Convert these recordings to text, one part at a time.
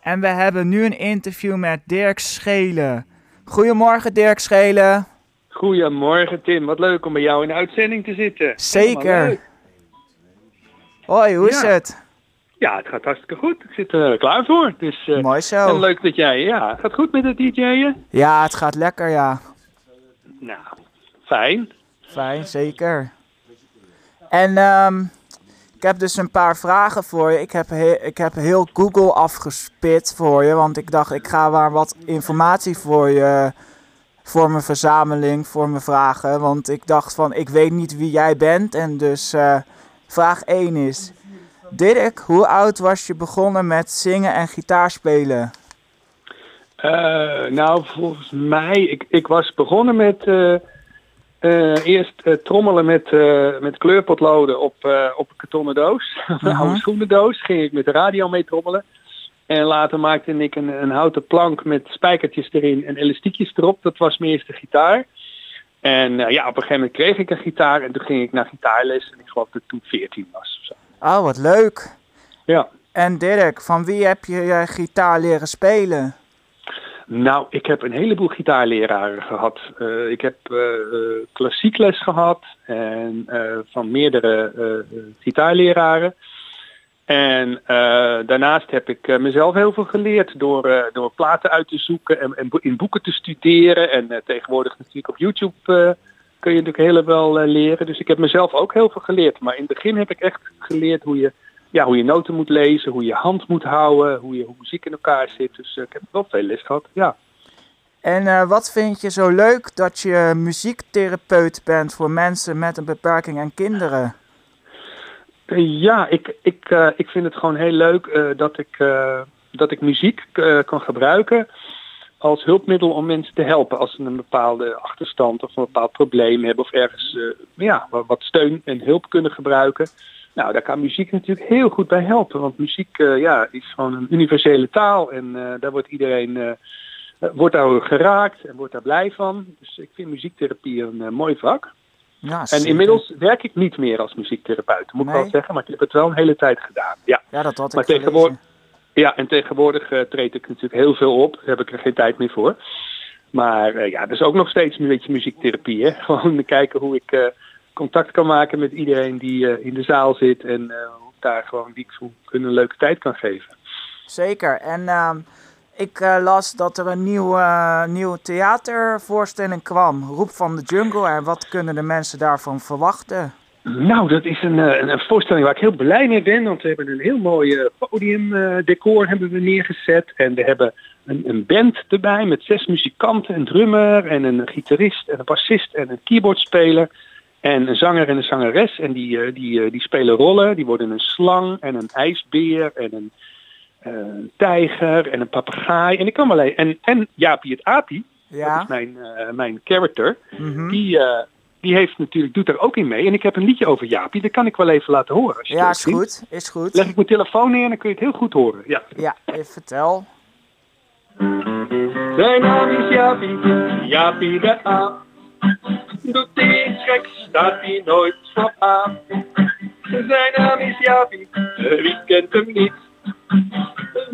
En we hebben nu een interview met Dirk Schelen. Goedemorgen Dirk Schelen. Goedemorgen Tim, wat leuk om bij jou in de uitzending te zitten. Zeker. Hoi, hoe is Ja. het? Ja, het gaat hartstikke goed. Ik zit er klaar voor. Dus eh, Mooi en zo. leuk dat jij, ja, gaat goed met het DJ'en? Ja, het gaat lekker, ja. Nou, fijn. Fijn, zeker. En ehm, ik heb dus een paar vragen voor je. Ik heb, he- ik heb heel Google afgespit voor je, want ik dacht ik ga maar wat informatie voor je, voor mijn verzameling, voor mijn vragen. Want ik dacht van, ik weet niet wie jij bent en dus eh, vraag 1 is... Dirk, hoe oud was je begonnen met zingen en gitaarspelen? Eh, nou, volgens mij, ik, ik was begonnen met eh, eh, eerst eh, trommelen met, eh, met kleurpotloden op, op een kartonnen doos. een Mhm. oude schoenendoos. Ging ik met de radio mee trommelen. En later maakte ik een, een houten plank met spijkertjes erin en elastiekjes erop. Dat was mijn eerste gitaar. En ja, op een gegeven moment kreeg ik een gitaar en toen ging ik naar gitaarles. En ik geloof dat ik toen 14 was of zo. Oh, wat leuk. Ja. En Dirk, van wie heb je je gitaar leren spelen? Nou, ik heb een heleboel gitaarleraren gehad. Eh, ik heb eh, klassiek les gehad en van meerdere gitaarleraren. En daarnaast heb ik mezelf heel veel geleerd door, door platen uit te zoeken en, in boeken te studeren. En tegenwoordig natuurlijk op YouTube kun je natuurlijk heel eh, leren. Dus ik heb mezelf ook heel veel geleerd. Maar in het begin heb ik echt geleerd hoe je, ja, hoe je noten moet lezen, hoe je hand moet houden, hoe, je, hoe muziek in elkaar zit. Dus eh, ik heb wel veel les gehad, ja. En eh, wat vind je zo leuk dat je muziektherapeut bent voor mensen met een beperking en kinderen? Eh, Ja, ik, ik, ik vind het gewoon heel leuk dat, ik, dat ik muziek kan gebruiken als hulpmiddel om mensen te helpen als ze een bepaalde achterstand of een bepaald probleem hebben of ergens ja, wat steun en hulp kunnen gebruiken. Nou, daar kan muziek natuurlijk heel goed bij helpen, want muziek eh, ja, is gewoon een universele taal en eh, daar wordt iedereen eh, wordt daar geraakt en wordt daar blij van. Dus ik vind muziektherapie een mooi vak. Ja, En inmiddels werk ik niet meer als muziektherapeut, moet ik wel zeggen. Maar ik heb het wel een hele tijd gedaan. Ja, Ja, dat had maar ik gelezen. tegenwoordig, ja en tegenwoordig treed ik natuurlijk heel veel op. Daar heb ik er geen tijd meer voor. Maar ja, dat is ook nog steeds een beetje muziektherapie. Hè? Gewoon kijken hoe ik contact kan maken met iedereen die eh, in de zaal zit. En eh, daar gewoon die hun een leuke tijd kan geven. Zeker. En ehm, ik eh, las dat er een nieuwe, eh, nieuwe theatervoorstelling kwam. Roep van de Jungle. En wat kunnen de mensen daarvan verwachten? Nou, dat is een, een, voorstelling waar ik heel blij mee ben. Want we hebben een heel mooi podiumdecor hebben we neergezet. En we hebben een, een band erbij met zes muzikanten, een drummer en een gitarist en een bassist en een keyboardspeler. En een zanger en een zangeres. En die, eh, die, eh, die spelen rollen. Die worden een slang en een ijsbeer en een eh, tijger en een papegaai. En ik kan wel en, en Jaapie het Apie, dat Ja? is mijn, eh, mijn character. Mhm. Die, eh, die heeft natuurlijk, doet er ook in mee. En ik heb een liedje over Jaapie, dat kan ik wel even laten horen. Als je Ja, is vindt. goed. Is goed. Leg ik mijn telefoon neer en dan kun je het heel goed horen. Ja. Ja, even vertel. Zijn naam is Jaapie, Jaapie de aap. Doet iets geks, staat hij nooit voor aan. Zijn naam is Jaapie, wie kent hem niet?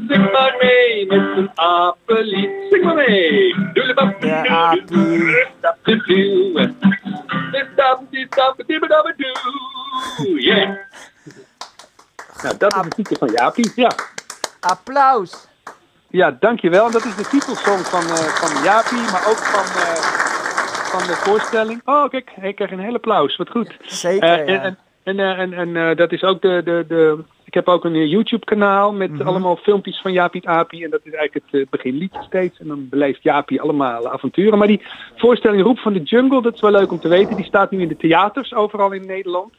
Zing maar mee met een apenlied. Zing maar mee. Doelebap, De. Yeah. Nou, dat is de titel van Jaapie. Ja. Applaus. Ja, dankjewel. Dat is de titelsong van, eh, van Jaapie, maar ook van, eh, van de voorstelling. Oh, kijk, ik krijg een hele applaus. Wat goed. Zeker, Eh, ja. en en, en, en, en eh, dat is ook de, de, de. Ik heb ook een eh, YouTube-kanaal met Mhm. allemaal filmpjes van Jaapie Apie. En dat is eigenlijk het eh, beginlied steeds. En dan beleeft Jaapie allemaal avonturen. Maar die voorstelling Roep van de Jungle, dat is wel leuk om te weten. Die staat nu in de theaters overal in Nederland.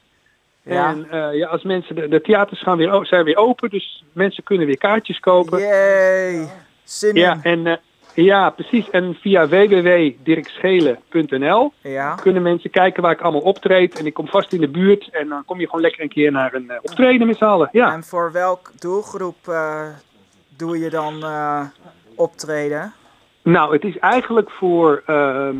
Ja. En eh, ja, als mensen, de, de theaters gaan weer, zijn weer open, dus mensen kunnen weer kaartjes kopen. Yay. Zin Ja, en, eh, ja, precies. En via www.dirkschelen.nl Ja. kunnen mensen kijken waar ik allemaal optreed. En ik kom vast in de buurt en dan kom je gewoon lekker een keer naar een eh, optreden met z'n allen. Ja. En voor welk doelgroep eh, doe je dan eh, optreden? Nou, het is eigenlijk voor, ehm,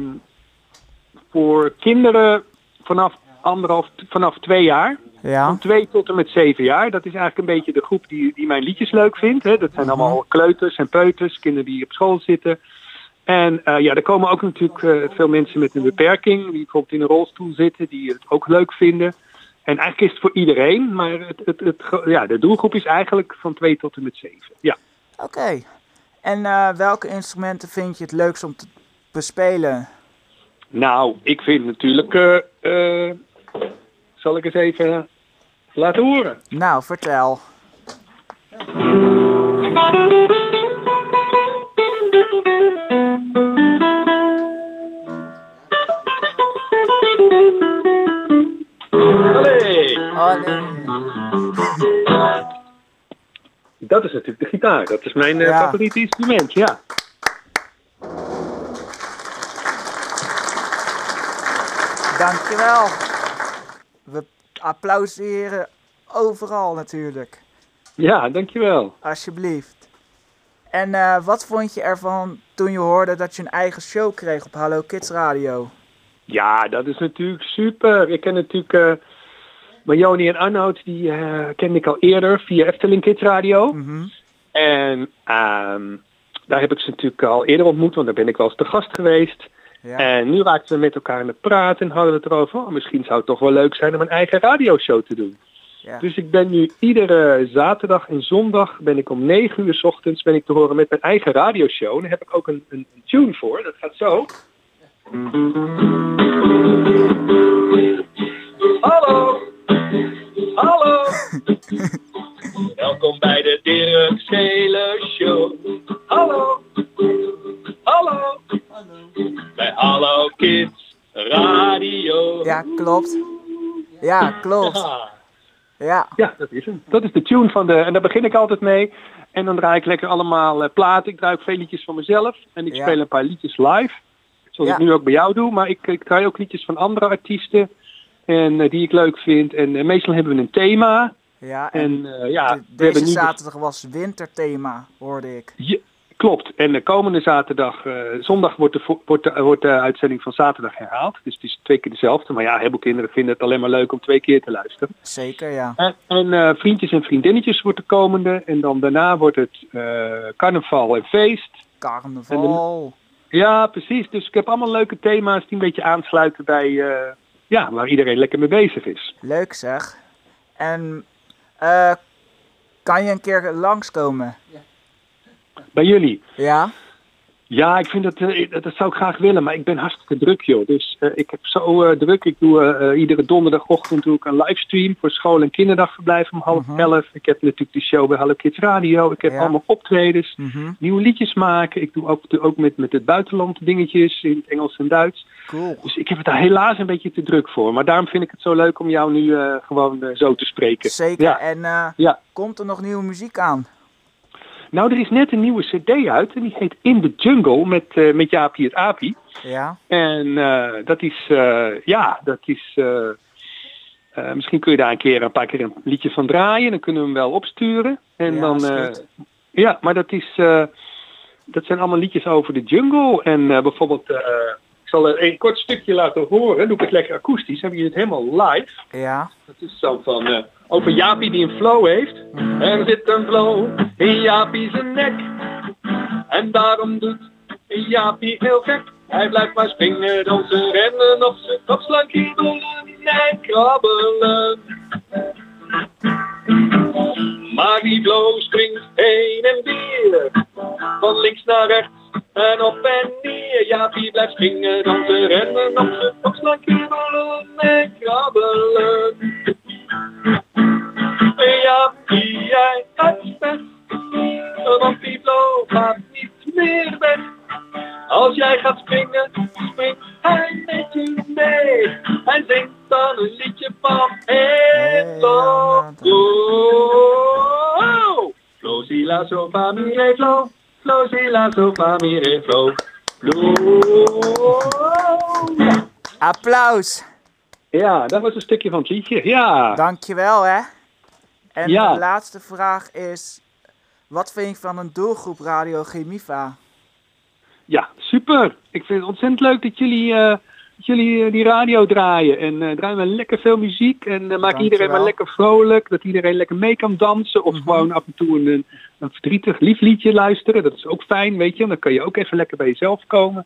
voor kinderen vanaf anderhalf, vanaf twee jaar. Ja. Van 2 tot en met 7 jaar. Dat is eigenlijk een beetje de groep die, die mijn liedjes leuk vindt. Hè. Dat zijn Mhm. allemaal kleuters en peuters, kinderen die op school zitten. En eh, ja, er komen ook natuurlijk eh, veel mensen met een beperking, die bijvoorbeeld in een rolstoel zitten, die het ook leuk vinden. En eigenlijk is het voor iedereen, maar het, het, ja, de doelgroep is eigenlijk van 2 tot en met 7. Ja. Oké. En eh, welke instrumenten vind je het leukst om te bespelen? Nou, ik vind natuurlijk, zal ik eens even laten horen. Nou, vertel. Allee! Dat is natuurlijk de gitaar. Dat is mijn eh, Ja. favoriete instrument, ja. Dankjewel. We applaudisseren overal natuurlijk. Ja, dankjewel. Alsjeblieft. En eh, wat vond je ervan toen je hoorde dat je een eigen show kreeg op Hallo Kids Radio? Ja, dat is natuurlijk super. Ik ken natuurlijk uh, Marjoni en Arnoud, die eh, kende ik al eerder via Efteling Kids Radio. Mhm. En ehm, daar heb ik ze natuurlijk al eerder ontmoet, want daar ben ik wel eens te gast geweest. Ja. En nu raakten we met elkaar aan het praten en hadden we het erover. Oh, misschien zou het toch wel leuk zijn om een eigen radioshow te doen. ja. Dus ik ben nu iedere zaterdag en zondag ben ik om 9 uur 's ochtends ben ik te horen met mijn eigen radioshow. En daar heb ik ook een, een, een tune voor. Dat gaat zo. Hallo! Hallo! Welkom bij de Dirk Schelen Show. Hallo! Hallo! Bij Hallo Kids Radio. ja, klopt. Ja, klopt. Ja. Ja, Ja, dat is hem. Dat is de tune van de. En daar begin ik altijd mee. En dan draai ik lekker allemaal eh, platen. Ik draai ook veel liedjes van mezelf. En ik Ja. speel een paar liedjes live. Zoals Ja. ik nu ook bij jou doe. Maar ik, ik draai ook liedjes van andere artiesten. En eh, die ik leuk vind. En eh, meestal hebben we een thema. ja. En En eh, ja, de- we hebben deze zaterdag was winterthema, hoorde ik. Ja, klopt. En de komende zaterdag, zondag wordt de, wordt, de, wordt de uitzending van zaterdag herhaald. Dus het is twee keer dezelfde. Maar ja, heel veel kinderen vinden het alleen maar leuk om twee keer te luisteren. Zeker, ja. En, en vriendjes en vriendinnetjes wordt de komende. En dan daarna wordt het carnaval en feest. Carnaval. Ja, precies. Dus ik heb allemaal leuke thema's die een beetje aansluiten bij ja, waar iedereen lekker mee bezig is. Leuk zeg. En eh, kan je een keer langskomen? Bij jullie? Ja? Ja, ik vind dat, eh, dat, zou ik graag willen, maar ik ben hartstikke druk, joh. Dus eh, ik heb zo eh, druk. Ik doe iedere donderdagochtend doe ik een livestream voor school- en kinderdagverblijf om half Mhm. elf. Ik heb natuurlijk die show bij Hallo Kids Radio. Ik heb Ja. allemaal optredens. Mhm. nieuwe liedjes maken. Ik doe ook, doe ook met, met het buitenland dingetjes in het Engels en Duits. Cool. Dus ik heb het daar helaas een beetje te druk voor. Maar daarom vind ik het zo leuk om jou nu gewoon zo te spreken. Zeker. Ja. En Ja. komt er nog nieuwe muziek aan? Nou, er is net een nieuwe cd uit en die heet In the Jungle met, eh, met Jaapie het Apie. Ja? En eh, dat is, eh, ja, dat is... misschien kun je daar een keer een paar keer een liedje van draaien. Dan kunnen we hem wel opsturen. En Ja, dan, ja, maar dat is, dat zijn allemaal liedjes over de jungle. En bijvoorbeeld, ik zal er een kort stukje laten horen. Doe ik het lekker akoestisch. Hebben jullie het helemaal live? Ja? Dat is zo van, eh, over Jaapie die een flow heeft. Mhm. Er zit een flow in Jaapie zijn nek. En daarom doet Jaapie heel gek. Hij blijft maar springen, dansen, rennen op zijn kop slaan, kiebelen en krabbelen. Maar die flow springt heen en weer. Van links naar rechts en op en neer. Jaapie blijft springen, dansen, rennen op zijn kop slaan, kiebelen en krabbelen. Applaus. Ja, dat was een stukje van het liedje. Ja. Dankjewel hè. En Ja. de laatste vraag is... Wat vind je van een doelgroep Radio Chemiva? Ja, super. Ik vind het ontzettend leuk dat jullie eh, jullie eh, die radio draaien. En eh draaien we lekker veel muziek. En eh, maken Dankjewel. iedereen maar lekker vrolijk. Dat iedereen lekker mee kan dansen. Of Mhm. gewoon af en toe een, een verdrietig lief liedje luisteren. Dat is ook fijn, weet je. Dan kan je ook even lekker bij jezelf komen.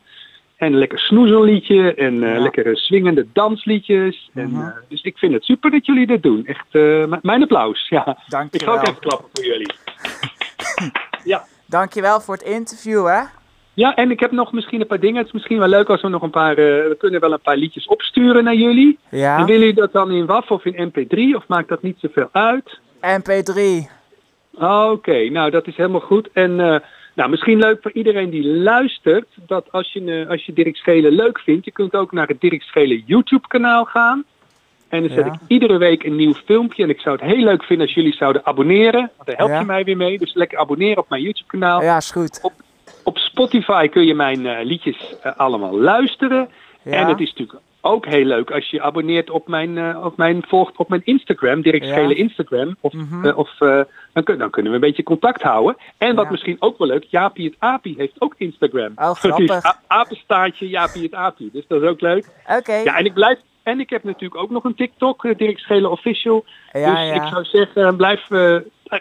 En een lekker snoezelliedje. En eh, Ja. lekkere swingende dansliedjes. en, Mhm. eh, dus ik vind het super dat jullie dat doen. Echt, eh, mijn applaus. Ja. Ik ga ook even klappen voor jullie. ja. Dankjewel voor het interview, hè? Ja, en ik heb nog misschien een paar dingen. Het is misschien wel leuk als we nog een paar... eh, we kunnen wel een paar liedjes opsturen naar jullie. En Ja. willen jullie dat dan in WAF of in MP3? Of maakt dat niet zoveel uit? MP3. Oké, nou dat is helemaal goed. En eh, nou, misschien leuk voor iedereen die luistert... dat als je, eh, als je Dirk Schelen leuk vindt... je kunt ook naar het Dirk Schelen YouTube kanaal gaan. En dan zet Ja. ik iedere week een nieuw filmpje. En ik zou het heel leuk vinden als jullie zouden abonneren. Want daar help Ja. je mij weer mee. Dus lekker abonneren op mijn YouTube kanaal. Ja, is goed. Op Spotify kun je mijn eh, liedjes eh, allemaal luisteren. Ja. En het is natuurlijk ook heel leuk als je abonneert op mijn, eh, op mijn volgt op mijn Instagram, Dirk Ja. Schelen Instagram. Of, Mhm. of dan, kun- dan kunnen we een beetje contact houden. En wat Ja. misschien ook wel leuk, Jaapie het Apie heeft ook Instagram. Oh, is grappig. apenstaartje Jaapie het Apie. Dus dat is ook leuk. Oké. Ja, en ik blijf. En ik heb natuurlijk ook nog een TikTok, Dirk Schelen Official. Ja, dus ja. ik zou zeggen, blijf,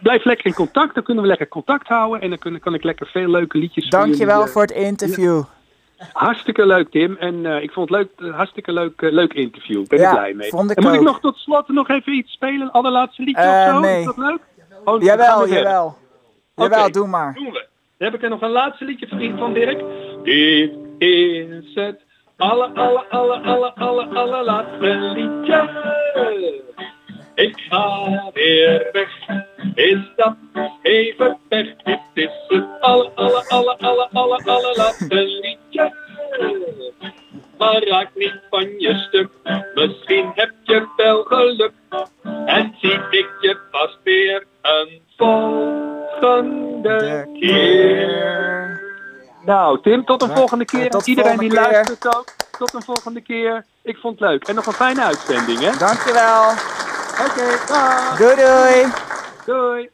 blijf lekker in contact. Dan kunnen we lekker contact houden. En dan kan ik lekker veel leuke liedjes Dankjewel jullie, eh, voor het interview. Hartstikke leuk, Tim. En eh, ik vond het leuk, eh, hartstikke leuk, eh, leuk interview. Ben Ja, ik blij mee. vond ik en moet ik nog tot slot nog even iets spelen? Een allerlaatste liedje Eh, of zo? nee. Is dat leuk? Oh, Jawel, jawel. Jawel, Oké. doe maar. Doen we. Dan heb ik er nog een laatste liedje vriend van Dirk. Dit is het alle, alle, alle, alle, alle, allerlaatste liedje. Ik ga weer weg. Is dat even weg? Dit is het alle, alle, alle, alle, alle, allerlaatste liedje. Maar raak niet van je stuk. Misschien heb je wel geluk. En zie ik je vast weer een volgende De keer. Nou, Tim, tot een Ja, volgende keer. tot de Iedereen die keer. luistert ook. Tot een volgende keer. Ik vond het leuk. En nog een fijne uitzending, hè? Dankjewel. Oké, dag. Doei doei. Doei.